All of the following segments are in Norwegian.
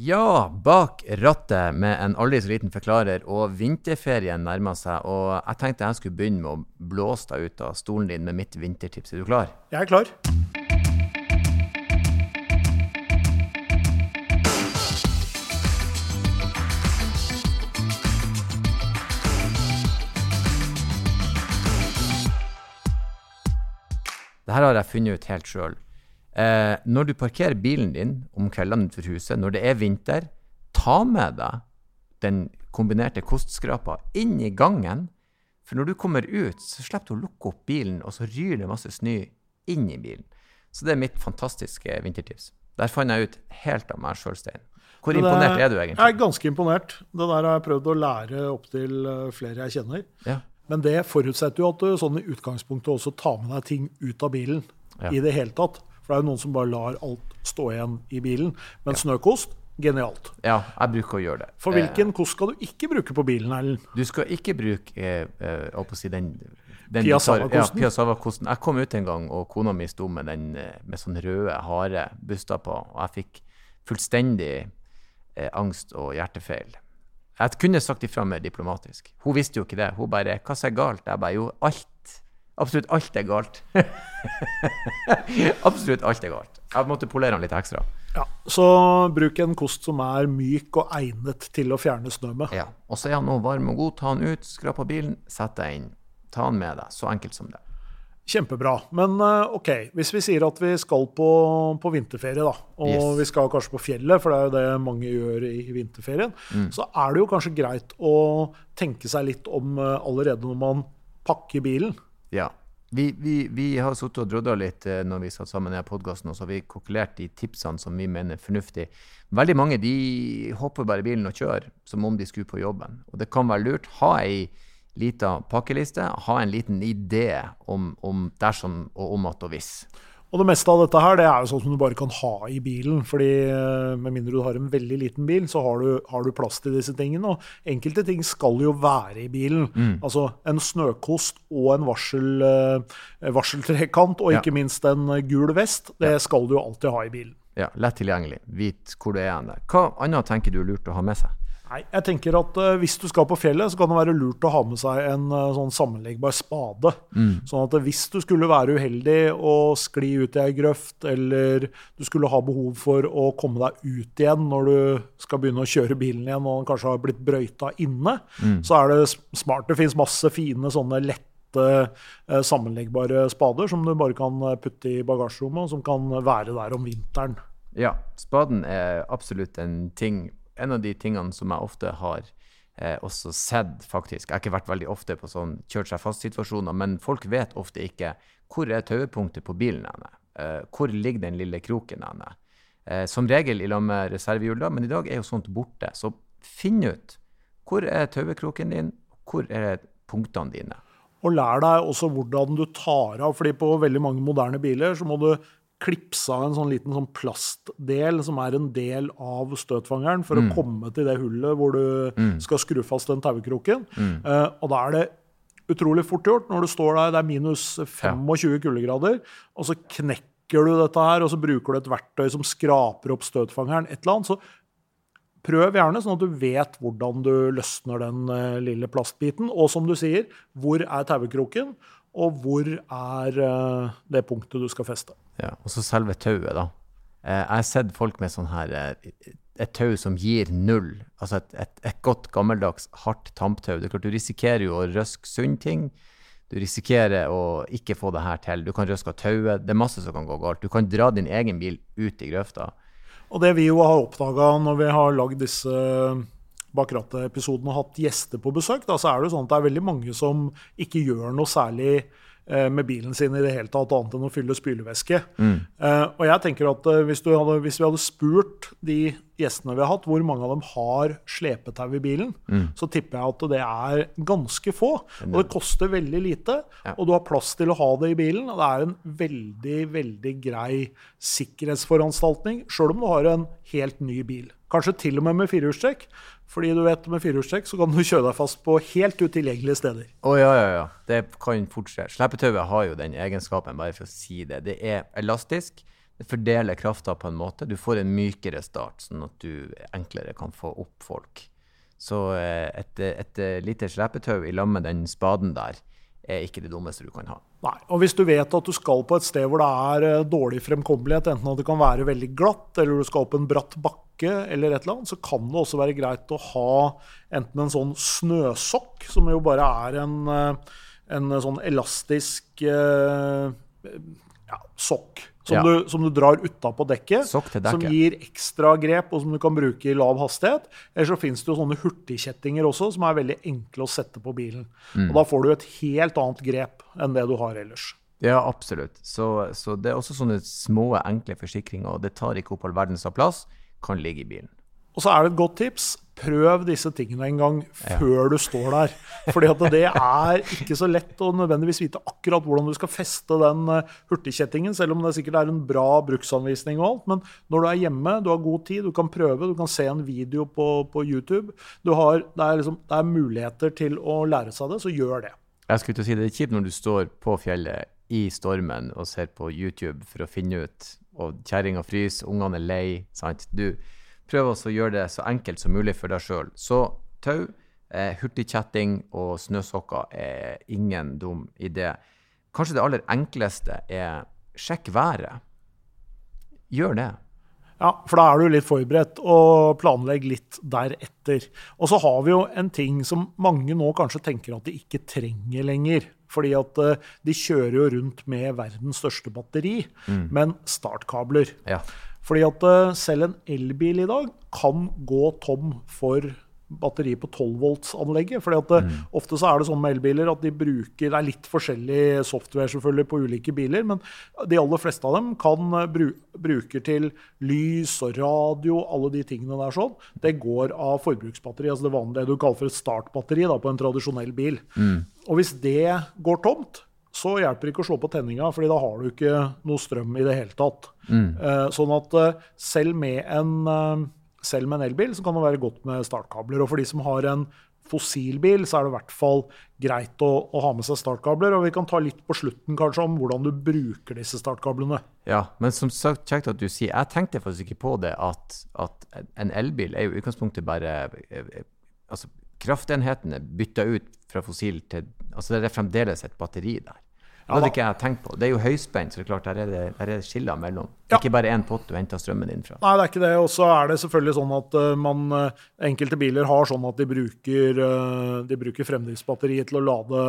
Ja, bak rattet med en aldri så liten forklarer, og vinterferien nærmer seg. Og jeg tenkte jeg skulle begynne med å blåse deg ut av stolen din med mitt vintertips. Er du klar? Jeg er klar. Det her har jeg funnet ut helt sjøl. Eh, når du parkerer bilen din om kveldene utenfor huset, når det er vinter, ta med deg den kombinerte kostskrapa inn i gangen. For når du kommer ut, så slipper du å lukke opp bilen, og så ryr det masse snø inn i bilen. Så det er mitt fantastiske vintertips. Der fant jeg ut helt av meg sjøl, Stein. Hvor det- imponert er du egentlig? Jeg er ganske imponert. Det der har jeg prøvd å lære opp til flere jeg kjenner. Ja. Men det forutsetter jo at du sånn i utgangspunktet også tar med deg ting ut av bilen Ja. i det hele tatt. For det er jo noen som bare lar alt stå igjen i bilen. Men snøkost, genialt. ja, jeg bruker å gjøre det. For Eh, hvilken kost skal du ikke bruke på bilen, Erlend? Du skal ikke bruke eh, eh, si den, den Piazzava-kosten? Ja, piazzava-kosten. Jeg kom ut en gang, og kona mi sto med den eh, med sånn røde, harde buster på, og jeg fikk fullstendig eh, angst og hjertefeil. Jeg kunne sagt ifra mer diplomatisk. Hun visste jo ikke det. Hun bare 'Hva er galt?' Jeg bare 'Jo, alt. Absolutt alt er galt'. Absolutt alt er galt. Jeg måtte polere den litt ekstra. Ja, Så bruk en kost som er myk og egnet til å fjerne snø med. Ja. Og så er han nå varm og god. Ta han ut, skrap av bilen, sett deg inn. Ta han med deg. Så enkelt som det. Kjempebra. Men eh, OK, hvis vi sier at vi skal på, på vinterferie, da, og Yes. vi skal kanskje på fjellet, for det er jo det mange gjør i vinterferien, Mm. så er det jo kanskje greit å tenke seg litt om eh, allerede når man pakker bilen. Ja. Vi, vi, vi har sittet og drodda litt eh, når vi satt sammen i podkasten, og så har vi kokkelert de tipsene som vi mener er fornuftig. Veldig mange de hopper bare i bilen og kjører som om de skulle på jobben. Og det kan være lurt. Ha ei lita pakkeliste. Ha en liten idé om, om dersom og om at og hvis. Og det meste av dette her, det er jo sånn som du bare kan ha i bilen. fordi eh, med mindre du har en veldig liten bil, så har du, har du plass til disse tingene. Og enkelte ting skal jo være i bilen. Altså en snøkost og en varsel, eh, varseltrekant, og Ja. ikke minst en gul vest. Det skal du jo alltid ha i bilen. Ja, Lett tilgjengelig. Vit hvor du er hen. Hva annet tenker du er lurt å ha med seg? Nei, jeg tenker at uh, Hvis du skal på fjellet, så kan det være lurt å ha med seg en uh, sånn sammenleggbar spade. Sånn at hvis du skulle være uheldig og skli ut i ei grøft, eller du skulle ha behov for å komme deg ut igjen når du skal begynne å kjøre bilen igjen og den kanskje har blitt brøyta inne, så er det smart. Det finnes masse fine sånne lette eh, sammenleggbare spader som du bare kan eh, putte i bagasjerommet, og som kan være der om vinteren. Ja, spaden er absolutt en ting. En av de tingene som jeg ofte har eh, også sett, faktisk. Jeg har ikke vært veldig ofte på sånn kjørt seg fast-situasjoner, men folk vet ofte ikke hvor er tauepunktet på bilen henne. Eh, hvor ligger den lille kroken henne. Eh, som regel i lag med reservehjul, men i dag er jo sånt borte. Så finn ut hvor er tauekroken din, hvor er punktene dine. Og lær deg også hvordan du tar av, fordi på veldig mange moderne biler så må du klipse av en sånn liten sånn plastdel som er en del av støtfangeren, for å komme til det hullet hvor du skal skru fast den tauekroken. Eh, og da er det utrolig fort gjort når du står der, det er minus 25 kuldegrader, og så knekker du dette her, og så bruker du et verktøy som skraper opp støtfangeren, et eller annet. så Prøv gjerne, sånn at du vet hvordan du løsner den eh, lille plastbiten. Og som du sier, hvor er tauekroken, og hvor er eh, det punktet du skal feste. Ja, og så selve tauet, da. Eh, jeg har sett folk med sånn her eh, Et tau som gir null. Altså et, et, et godt, gammeldags, hardt tamptau. Det er klart, du risikerer jo å røske sunne ting. Du risikerer å ikke få det her til. Du kan røske av tauet. Det er masse som kan gå galt. Du kan dra din egen bil ut i grøfta. Og det vi jo har oppdaga når vi har lagd disse bak rattet-episoden og hatt gjester på besøk, da, så er det jo sånn at det er veldig mange som ikke gjør noe særlig eh, med bilen sin i det hele tatt, annet enn å fylle spylevæske. Eh, og jeg tenker at eh, hvis, hadde, hvis vi hadde spurt de gjestene vi har hatt, hvor mange av dem har slepetau i bilen, så tipper jeg at det er ganske få. Og det koster veldig lite, Ja. og du har plass til å ha det i bilen. Og det er en veldig, veldig grei sikkerhetsforanstaltning, sjøl om du har en helt ny bil. Kanskje til og med med firehjulstrekk. Fordi du vet, med firehjulstrekk så kan du kjøre deg fast på helt utilgjengelige steder. Å ja, ja, ja. Det kan fort skje. Slepetauet har jo den egenskapen, bare for å si det. Det er elastisk, Det fordeler krafta på en måte. Du får en mykere start, sånn at du enklere kan få opp folk. Så eh, et, et, et lite slepetau i lag med den spaden der er ikke det dummeste du kan ha. Nei, og Hvis du vet at du skal på et sted hvor det er eh, dårlig fremkommelighet, enten at det kan være veldig glatt, eller du skal opp en bratt bakke, eller et eller annet, så kan det også være greit å ha enten en sånn snøsokk, som jo bare er en, eh, en sånn elastisk eh, ja, sokk som, ja. du, som, du, drar utapå dekket, dekket, som gir ekstra grep, og som du kan bruke i lav hastighet. Eller så finnes det jo sånne hurtigkjettinger også, som er veldig enkle å sette på bilen. Mm. Og Da får du et helt annet grep enn det du har ellers. Ja, absolutt. Så, så det er også sånne små, enkle forsikringer, og det tar ikke opp all verdens av plass, kan ligge i bilen. Og så er det et godt tips prøv disse tingene en gang før ja. du står der. Fordi at det er ikke så lett å nødvendigvis vite akkurat hvordan du skal feste den eh, hurtigkjettingen, selv om det sikkert er en bra bruksanvisning og alt. Men når du er hjemme, du har god tid, du kan prøve, du kan se en video på, på YouTube. Har, det, er liksom, det, er muligheter til å lære seg det, så gjør det. Jeg skulle til å si Det er kjipt når du står på fjellet i stormen og ser på YouTube for å finne ut og kjerringa fryser, ungene er lei. sant? Du prøv også å gjøre det så enkelt som mulig for deg sjøl. Så tau, eh, hurtigkjetting og snøsokker er ingen dum idé. Kanskje det aller enkleste er sjekk været. Gjør det. Ja, for da er du litt forberedt, og planlegg litt deretter. Og så har vi jo en ting som mange nå kanskje tenker at de ikke trenger lenger. Fordi at uh, de kjører jo rundt med verdens største batteri, mm. men startkabler. Ja. Fordi at uh, selv en elbil i dag kan gå tom for batteri på 12 volts-anlegget. fordi at mm. Ofte så er det sånn med elbiler at de bruker Det er litt forskjellig software selvfølgelig på ulike biler, men de aller fleste av dem kan bru, bruker til lys og radio, alle de tingene der sånn. Det går av forbruksbatteri. altså Det vanlige du kaller for et startbatteri da, på en tradisjonell bil. Mm. Og hvis det går tomt, så hjelper det ikke å slå på tenninga, fordi da har du ikke noe strøm i det hele tatt. Mm. Uh, sånn at selv med en selv med en elbil så kan det være godt med startkabler. Og for de som har en fossilbil, så er det i hvert fall greit å, å, ha med seg startkabler. Og vi kan ta litt på slutten kanskje om hvordan du bruker disse startkablene. Ja, men som sagt, kjekt at du sier Jeg tenkte faktisk ikke på det at, at en elbil er jo i utgangspunktet bare altså Kraftenhetene bytta ut fra fossil til Altså det er fremdeles et batteri der. Det hadde ikke jeg tenkt på. Det er jo høyspent, så det er klart, der er det, der er skiller mellom. Ja. Ikke bare én pott du henter strømmen din fra. Nei, det er ikke det. Og så er det selvfølgelig sånn at uh, man, uh, enkelte biler har sånn at de bruker, uh, de bruker fremdriftsbatteriet til å lade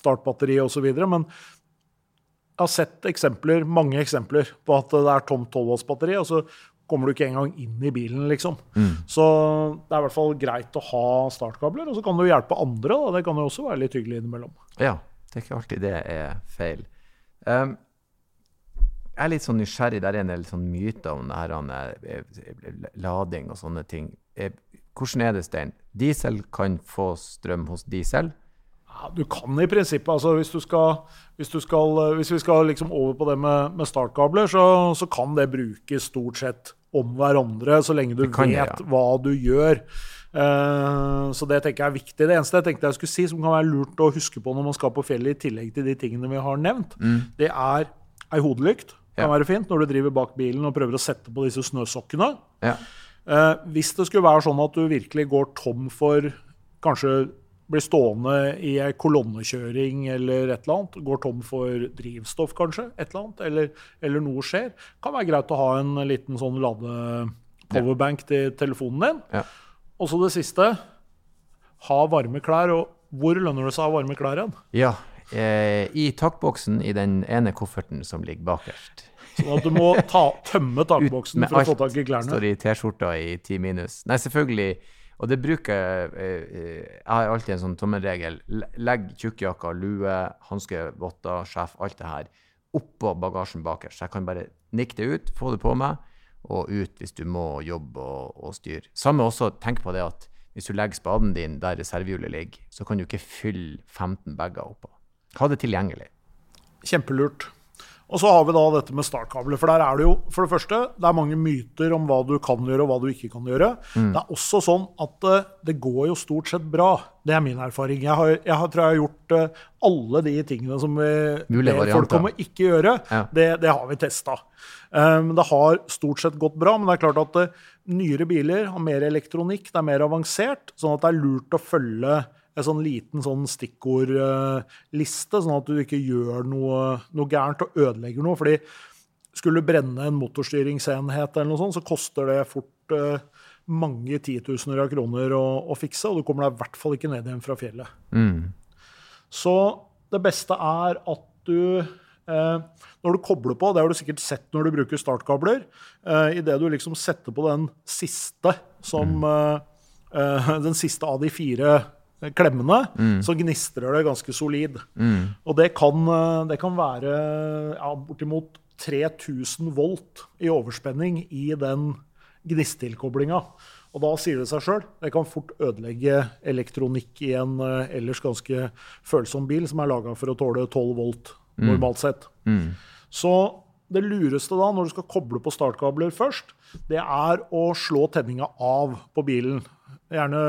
startbatteriet osv. Men jeg har sett eksempler, mange eksempler på at det er tomt 12 volts-batteri, og så kommer du ikke engang inn i bilen, liksom. Mm. Så det er i hvert fall greit å ha startkabler, og så kan du hjelpe andre. Da. Det kan jo også være litt hyggelig innimellom. Ja, det er ikke alltid det er feil. Um, jeg er litt sånn nysgjerrig. Der er en del sånn myter om det her, eh, lading og sånne ting. Eh, hvordan er det, Stein? Diesel kan få strøm hos diesel? Ja, du kan i prinsippet. altså Hvis, skal, hvis, skal, eh, hvis vi skal liksom over på det med, med startkabler, så, så, kan det brukes stort sett om hverandre, så lenge du vet ja. hva du gjør. Uh, så det tenker jeg er viktig. Det eneste jeg tenkte jeg skulle si, som kan være lurt å huske på når man skal på fjellet, i tillegg til de tingene vi har nevnt, mm. det er ei hodelykt. Kan være fint når du driver bak bilen og prøver å sette på disse snøsokkene. Ja. Uh, hvis det skulle være sånn at du virkelig går tom for Kanskje blir stående i ei kolonnekjøring eller et eller annet, går tom for drivstoff kanskje, et eller annet, eller, eller noe skjer, kan være greit å ha en liten sånn lade powerbank til telefonen din. Ja. Og så det siste. Ha varme klær. Og hvor lønner det seg å ha varme klær igjen? Ja, eh, i takboksen i den ene kofferten som ligger bakerst. Sånn at du må ta, tømme takboksen for å få tak i klærne? Står i T-skjorta i ti minus. Nei, selvfølgelig. Og det bruker jeg eh, Jeg har alltid en sånn tommelregel. Legg tjukkjakka, lue, hanske, votter, sjef, alt det her oppå bagasjen bakerst. Så jeg kan bare nikke det ut, få det på meg og ut hvis du må jobbe og, og styre. Samme også, tenk på det at hvis du legger spaden din der reservehjulet ligger, så kan du ikke fylle 15 bager oppå. Ha det tilgjengelig. Kjempelurt. Og så har vi da dette med startkabler. For der er det jo for det første, det er mange myter om hva du kan gjøre og hva du ikke kan gjøre. Mm. Det er også sånn at uh, det går jo stort sett bra. Det er min erfaring. Jeg, har, jeg har, tror jeg har gjort uh, alle de tingene som vi, folk kommer ikke gjøre. Ja. Det, det, har vi testa. Um, det har stort sett gått bra, men det er klart at uh, nyere biler har mer elektronikk, det er mer avansert, sånn at det er lurt å følge en sånn liten sånn stikkordliste, sånn at du ikke gjør noe, noe, gærent og ødelegger noe. fordi skulle du brenne en motorstyringsenhet, eller noe sånt, så koster det fort eh, mange titusener av kroner å, å, fikse, og du kommer deg i hvert fall ikke ned igjen fra fjellet. Mm. Så det beste er at du eh, Når du kobler på, det har du sikkert sett når du bruker startkabler, eh, idet du liksom setter på den siste som mm. eh, Den siste av de fire klemmene, mm. så gnistrer det ganske solid. Mm. Og det kan, eh, det kan være ja, bortimot 3000 volt i overspenning i den gnisttilkoblinga. Og da sier det seg sjøl. Det kan fort ødelegge elektronikk i en uh, ellers ganske følsom bil som er laga for å tåle 12 volt mm. normalt sett. Mm. Så det lureste da, når du skal koble på startkabler først, det er å slå tenninga av på bilen. Gjerne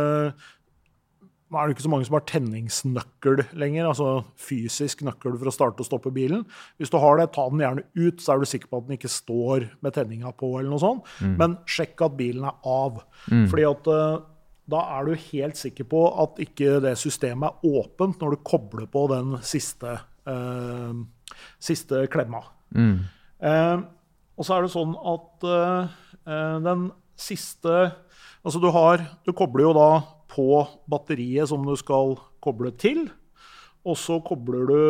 nå er det ikke så mange som har tenningsnøkkel lenger, altså fysisk nøkkel for å starte og stoppe bilen. Hvis du har det, ta den gjerne ut, så er du sikker på at den ikke står med tenninga på. eller noe sånt. Mm. Men sjekk at bilen er av. Mm. Fordi at uh, da er du helt sikker på at ikke det systemet er åpent når du kobler på den siste, eh, siste klemma. Mm. Eh, og så er det sånn at den siste Altså du har Du kobler jo da på batteriet som du skal koble til. Og så kobler du,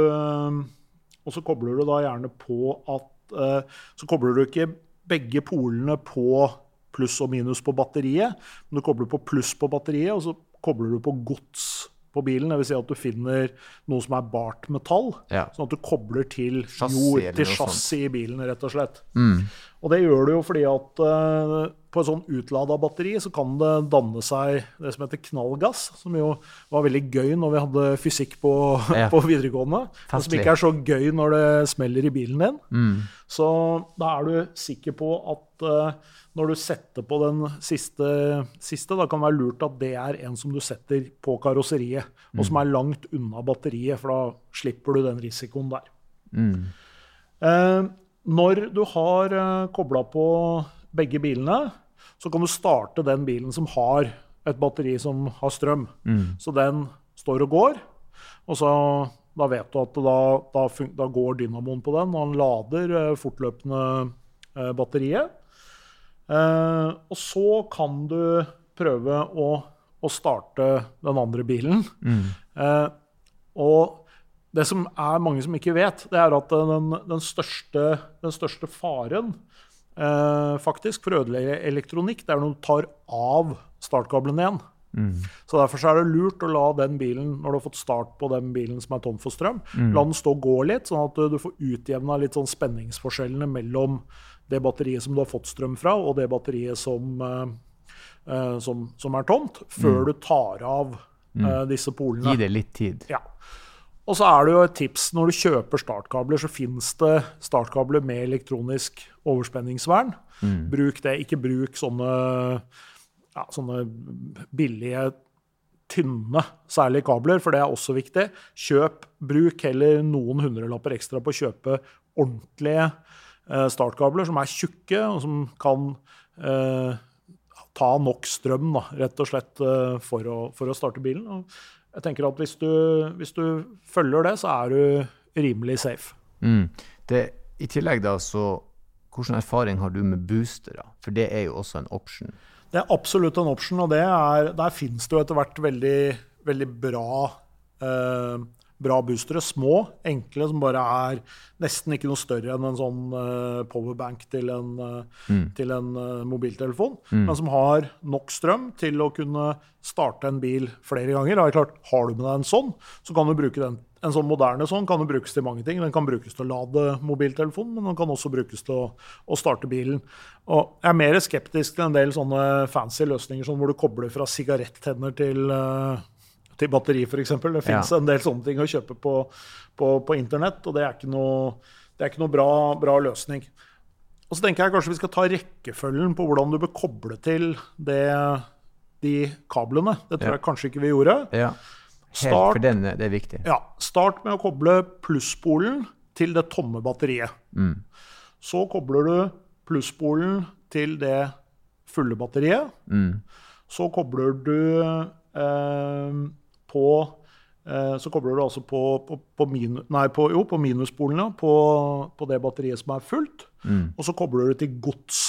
og så kobler du da gjerne på at eh, Så kobler du ikke begge polene på pluss og minus på batteriet, men du kobler på pluss på batteriet, og så kobler du på gods på bilen. Dvs. Si at du finner noe som er bart metall, ja. sånn at du kobler til jord, til chassis i bilen, rett og slett. Mm. Og det gjør du jo fordi at uh, på et sånn utlada batteri så kan det danne seg det som heter knallgass, som jo var veldig gøy når vi hadde fysikk på, ja. på videregående. Men som ikke er så gøy når det smeller i bilen din. Mm. Så da er du sikker på at uh, når du setter på den siste, siste, da kan det være lurt at det er en som du setter på karosseriet, mm. og som er langt unna batteriet, for da slipper du den risikoen der. Mm. Uh, når du har uh, kobla på begge bilene, så kan du starte den bilen som har et batteri som har strøm. Mm. Så den står og går, og så da vet du at da, da, da går dynamoen på den, og han lader eh, fortløpende eh, batteriet. Eh, og så kan du prøve å, å starte den andre bilen. Mm. Eh, og det som er mange som ikke vet, det er at den, den, største, den største, faren eh, faktisk for å ødelegge elektronikk, det er når du tar av startkabelen igjen. Mm. Så Derfor så er det lurt å la den bilen når du har fått start på den bilen som er tom for strøm, mm. la den stå og gå litt, sånn at du får utjevna litt sånn spenningsforskjellene mellom det batteriet som du har fått strøm fra, og det batteriet som, uh, som, som er tomt, før mm. du tar av uh, disse polene. Gi det litt tid. Ja. Og så er det jo et tips når du kjøper startkabler, så fins det startkabler med elektronisk overspenningsvern. Mm. Bruk det. Ikke bruk sånne, ja, sånne billige, tynne, særlig kabler, for det er også viktig. Kjøp, bruk heller noen hundrelapper ekstra på å kjøpe ordentlige Eh, startkabler som er tjukke, og som kan eh, ta nok strøm da, rett og slett eh, for å, for å, starte bilen. Og jeg tenker at hvis du, hvis du, følger det, så er du rimelig safe. Mm. Det, I tillegg, da, så Hvilken erfaring har du med boostere? For det er jo også en option. Det er absolutt en option, og er, der finnes det jo etter hvert veldig, veldig bra eh, bra boostere. Små, enkle, som bare er nesten ikke noe større enn en sånn uh, powerbank til en, uh, mm. til en uh, mobiltelefon. Mm. Men som har nok strøm til å kunne starte en bil flere ganger. Da klart, Har du med deg en sånn, så kan du bruke den. En sånn moderne sånn kan jo brukes til mange ting. Den kan brukes til å lade mobiltelefonen, men den kan også brukes til å, å starte bilen. Og jeg er mer skeptisk til en del sånne fancy løsninger sånn hvor du kobler fra sigarettenner til uh, til batteri, f.eks. Det fins ja. en del sånne ting å kjøpe på, på, på, internett, og det er ikke noe det er ikke noe bra, bra løsning. Og så tenker jeg kanskje vi skal ta rekkefølgen på hvordan du bør koble til det, de kablene. Det tror Ja. jeg kanskje ikke vi gjorde. Ja. Helt, Start- for denne, det er viktig. Ja, Start med å koble plusspolen til det tomme batteriet. Så kobler du plusspolen til det fulle batteriet. Så kobler du eh, på eh, Så kobler du altså på, på, på, minu, nei, på, jo, på minuspolene på, på det batteriet som er fullt. Og så kobler du til gods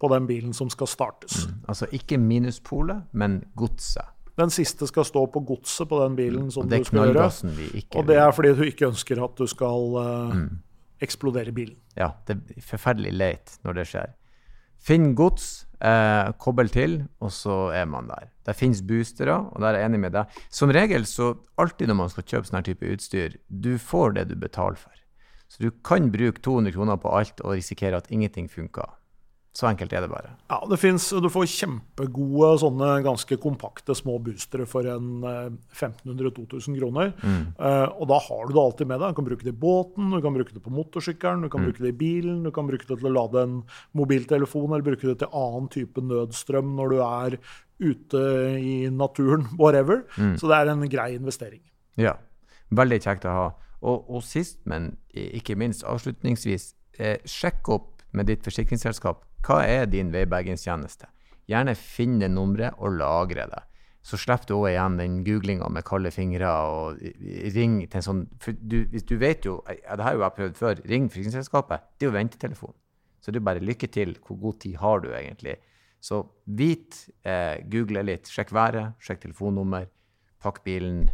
på den bilen som skal startes. Altså ikke minuspolet, men godset. Den siste skal stå på godset på den bilen som du skal gjøre. Og det er fordi du ikke ønsker at du skal eh, eksplodere bilen. Ja, det er forferdelig leit når det skjer. Finn gods, eh, kobbel til, og så er man der. Det finnes boostere, og der er jeg enig med deg. Som regel, så alltid når man skal kjøpe sånn type utstyr, du får det du betaler for. Så du kan bruke 200 kroner på alt og risikere at ingenting funker. Så enkelt er det bare. Ja, det finnes, Du får kjempegode sånne ganske kompakte små boostere for en eh, 1500-2000 kroner. Eh, og da har du det alltid med deg. Du kan bruke det i båten, du kan bruke det på motorsykkelen, du kan bruke det i bilen, du kan bruke det til å lade en mobiltelefon eller bruke det til annen type nødstrøm når du er ute i naturen, whatever. Så det er en grei investering. Ja, veldig kjekt å ha. Og, og sist, men ikke minst avslutningsvis, eh, sjekk opp med ditt forsikringsselskap hva er din veibergingstjeneste. Gjerne finne nummeret og lagre det. Så slipper du også igjen den googlinga med kalde fingre og ring til en sånn For du, du vet jo, ja, det har jo jeg prøvd før, ring forsikringsselskapet. Det er jo ventetelefon. Så det er bare lykke til. Hvor god tid har du egentlig? Så vit, eh, google litt, sjekk været, sjekk telefonnummer, pakk bilen.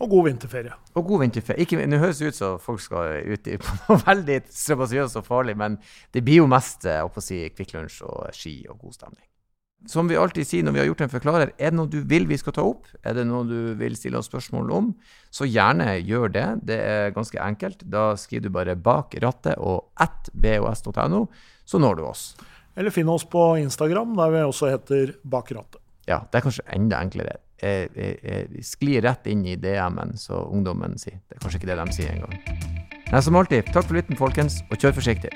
Og god vinterferie. og god vinterferie. Ikke- Nå høres det ut som folk skal ut i på noe veldig strabasiøst og farlig, men det blir jo mest eh, å si, Kvikk Lunsj og ski og god stemning. Som vi alltid sier når vi har gjort en forklarer, er det noe du vil vi skal ta opp? Er det noe du vil stille oss spørsmål om? Så gjerne gjør det. Det er ganske enkelt. Da skriver du bare 'bak rattet' og at bos.no, så når du oss. Eller finn oss på Instagram, der vi også heter Bak rattet. Ja, det er kanskje enda enklere. Sklir rett inn i DM-en, så ungdommen sier. Det er kanskje ikke det de sier engang. Nei, som alltid, takk for lytten, folkens, og kjør forsiktig.